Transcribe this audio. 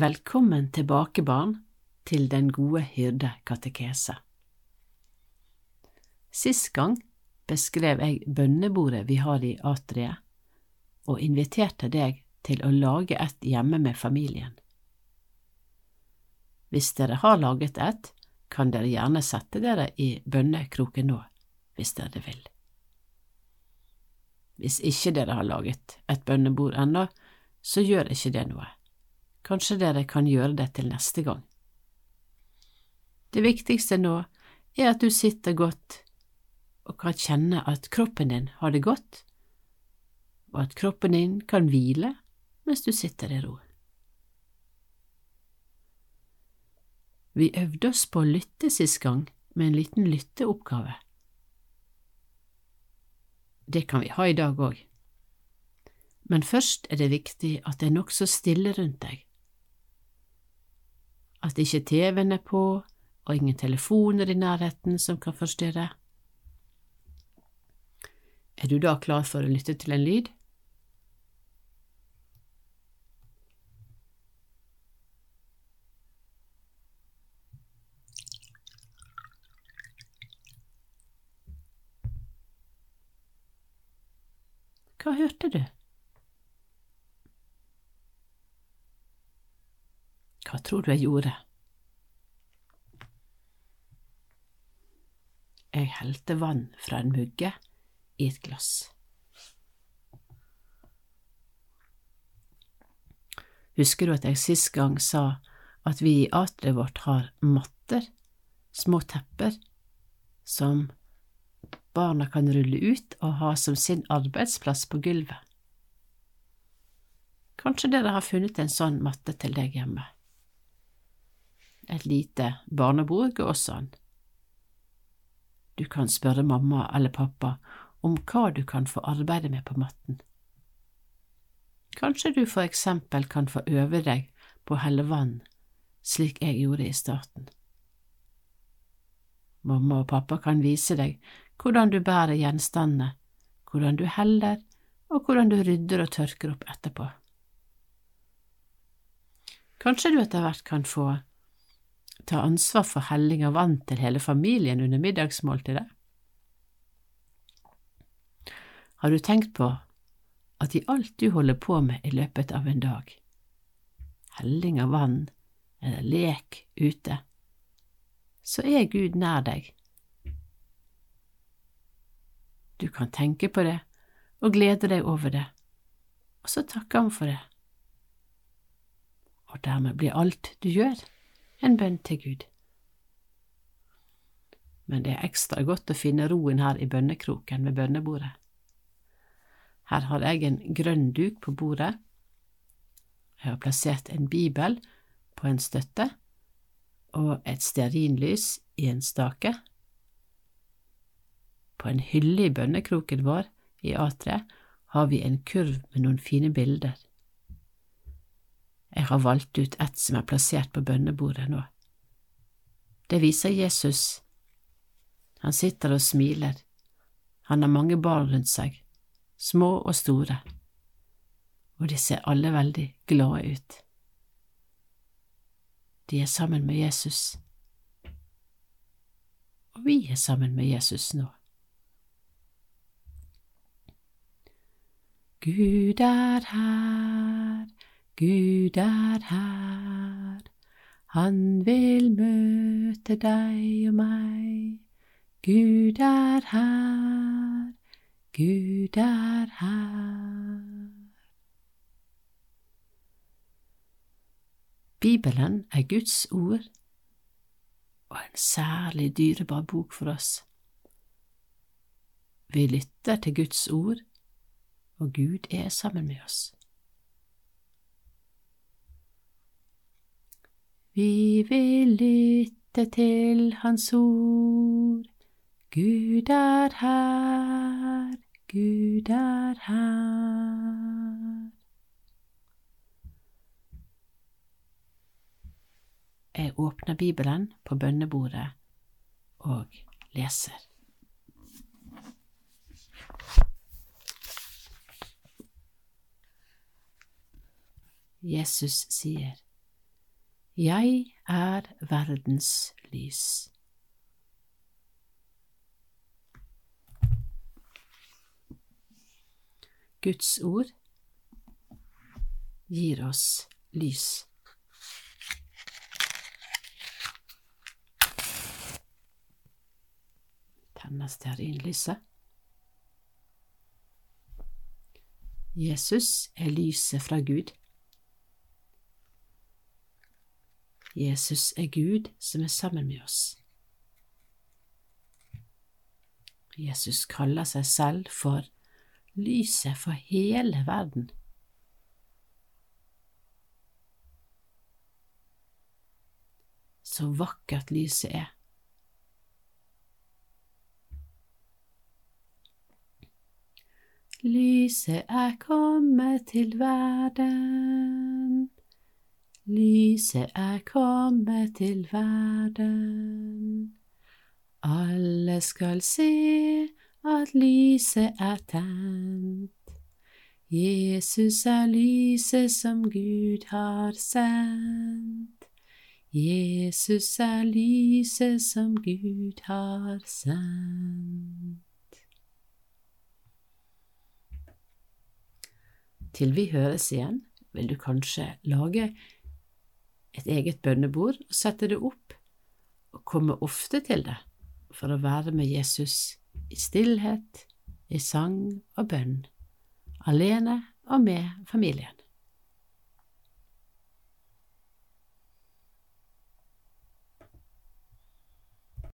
Velkommen tilbake, barn, til Den gode hyrde katekese. Sist gang beskrev jeg bønnebordet vi har i atriet, og inviterte deg til å lage et hjemme med familien. Hvis dere har laget et, kan dere gjerne sette dere i bønnekroken nå, hvis dere vil. Hvis ikke dere har laget et bønnebord ennå, så gjør ikke det noe. Kanskje dere kan gjøre det til neste gang. Det viktigste nå er at du sitter godt og kan kjenne at kroppen din har det godt, og at kroppen din kan hvile mens du sitter i ro. Vi øvde oss på å lytte sist gang med en liten lytteoppgave. Det kan vi ha i dag òg. Men først er det viktig at det er nokså stille rundt deg. At ikke TV-en er på og ingen telefoner i nærheten som kan forstyrre. Er du da klar for å lytte til en lyd? Hva hørte du? Hva tror du jeg gjorde? Jeg helte vann fra en mugge i et glass. Husker du at jeg sist gang sa at vi i atriet vårt har matter, små tepper, som barna kan rulle ut og ha som sin arbeidsplass på gulvet? Kanskje dere har funnet en sånn matte til deg hjemme? Et lite barnebruk og sånn. Du kan spørre mamma eller pappa om hva du kan få arbeide med på matten. Kanskje du for eksempel kan få øve deg på å helle vann, slik jeg gjorde i starten. Mamma og pappa kan vise deg hvordan du bærer gjenstandene, hvordan du heller, og hvordan du rydder og tørker opp etterpå. Kanskje du etter hvert kan få ta ansvar for helling av vann til hele familien under middagsmåltidet? Har du tenkt på at i alt du holder på med i løpet av en dag, helling av vann eller lek ute, så er Gud nær deg. Du kan tenke på det og glede deg over det, og så takke ham for det. Og dermed blir alt du gjør, en bønn til Gud. Men det er ekstra godt å finne roen her i bønnekroken ved bønnebordet. Her har jeg en grønn duk på bordet. Jeg har plassert en bibel på en støtte og et stearinlys i en stake. På en hylle i bønnekroken vår i A3 har vi en kurv med noen fine bilder. Jeg har valgt ut ett som er plassert på bønnebordet nå. Det viser Jesus. Han sitter og smiler. Han har mange barn rundt seg, små og store, og de ser alle veldig glade ut. De er sammen med Jesus, og vi er sammen med Jesus nå. Gud er her, Gud er her, han vil møte deg og meg. Gud er her, Gud er her. Bibelen er Guds ord og en særlig dyrebar bok for oss. Vi lytter til Guds ord, og Gud er sammen med oss. Vi vil lytte til Hans ord. Gud er her, Gud er her. Jeg åpner Bibelen på bønnebordet og leser. Jesus sier, Jeg er verdens lys. Guds ord gir oss lys. Tenner stearinlyset. Jesus er lyset fra Gud. Jesus er Gud som er sammen med oss. Jesus kaller seg selv for lyset for hele verden. Så vakkert lyset er. Lyset er kommet til verden. Lyset er kommet til verden. Alle skal se at lyset er tent. Jesus er lyset som Gud har sendt. Jesus er lyset som Gud har sendt. Til vi høres igjen, vil du kanskje lage et eget bønnebord og sette det opp, og komme ofte til det for å være med Jesus i stillhet, i sang og bønn, alene og med familien.